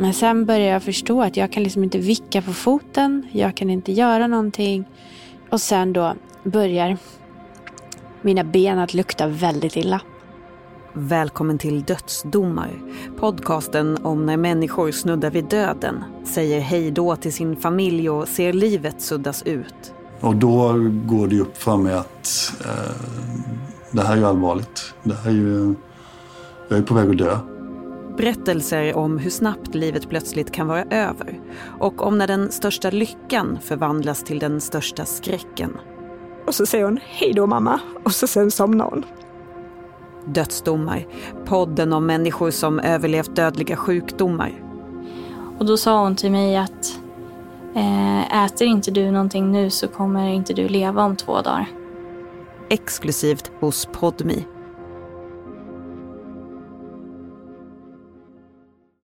Men sen börjar jag förstå att jag kan liksom inte vicka på foten. Jag kan inte göra någonting. Och sen då börjar mina ben att lukta väldigt illa. Välkommen till Dödsdomar, podcasten om när människor snuddar vid döden, säger hej då till sin familj och ser livet suddas ut. Och då går det upp för mig att eh, det här är ju allvarligt. Det här är ju, jag är på väg att dö. Berättelser om hur snabbt livet plötsligt kan vara över och om när den största lyckan förvandlas till den största skräcken. Och så säger hon hej då mamma och så sen somnar hon. Dödsdomar, podden om människor som överlevt dödliga sjukdomar. Och då sa hon till mig att eh, äter inte du någonting nu så kommer inte du leva om två dagar. Exklusivt hos Podmi.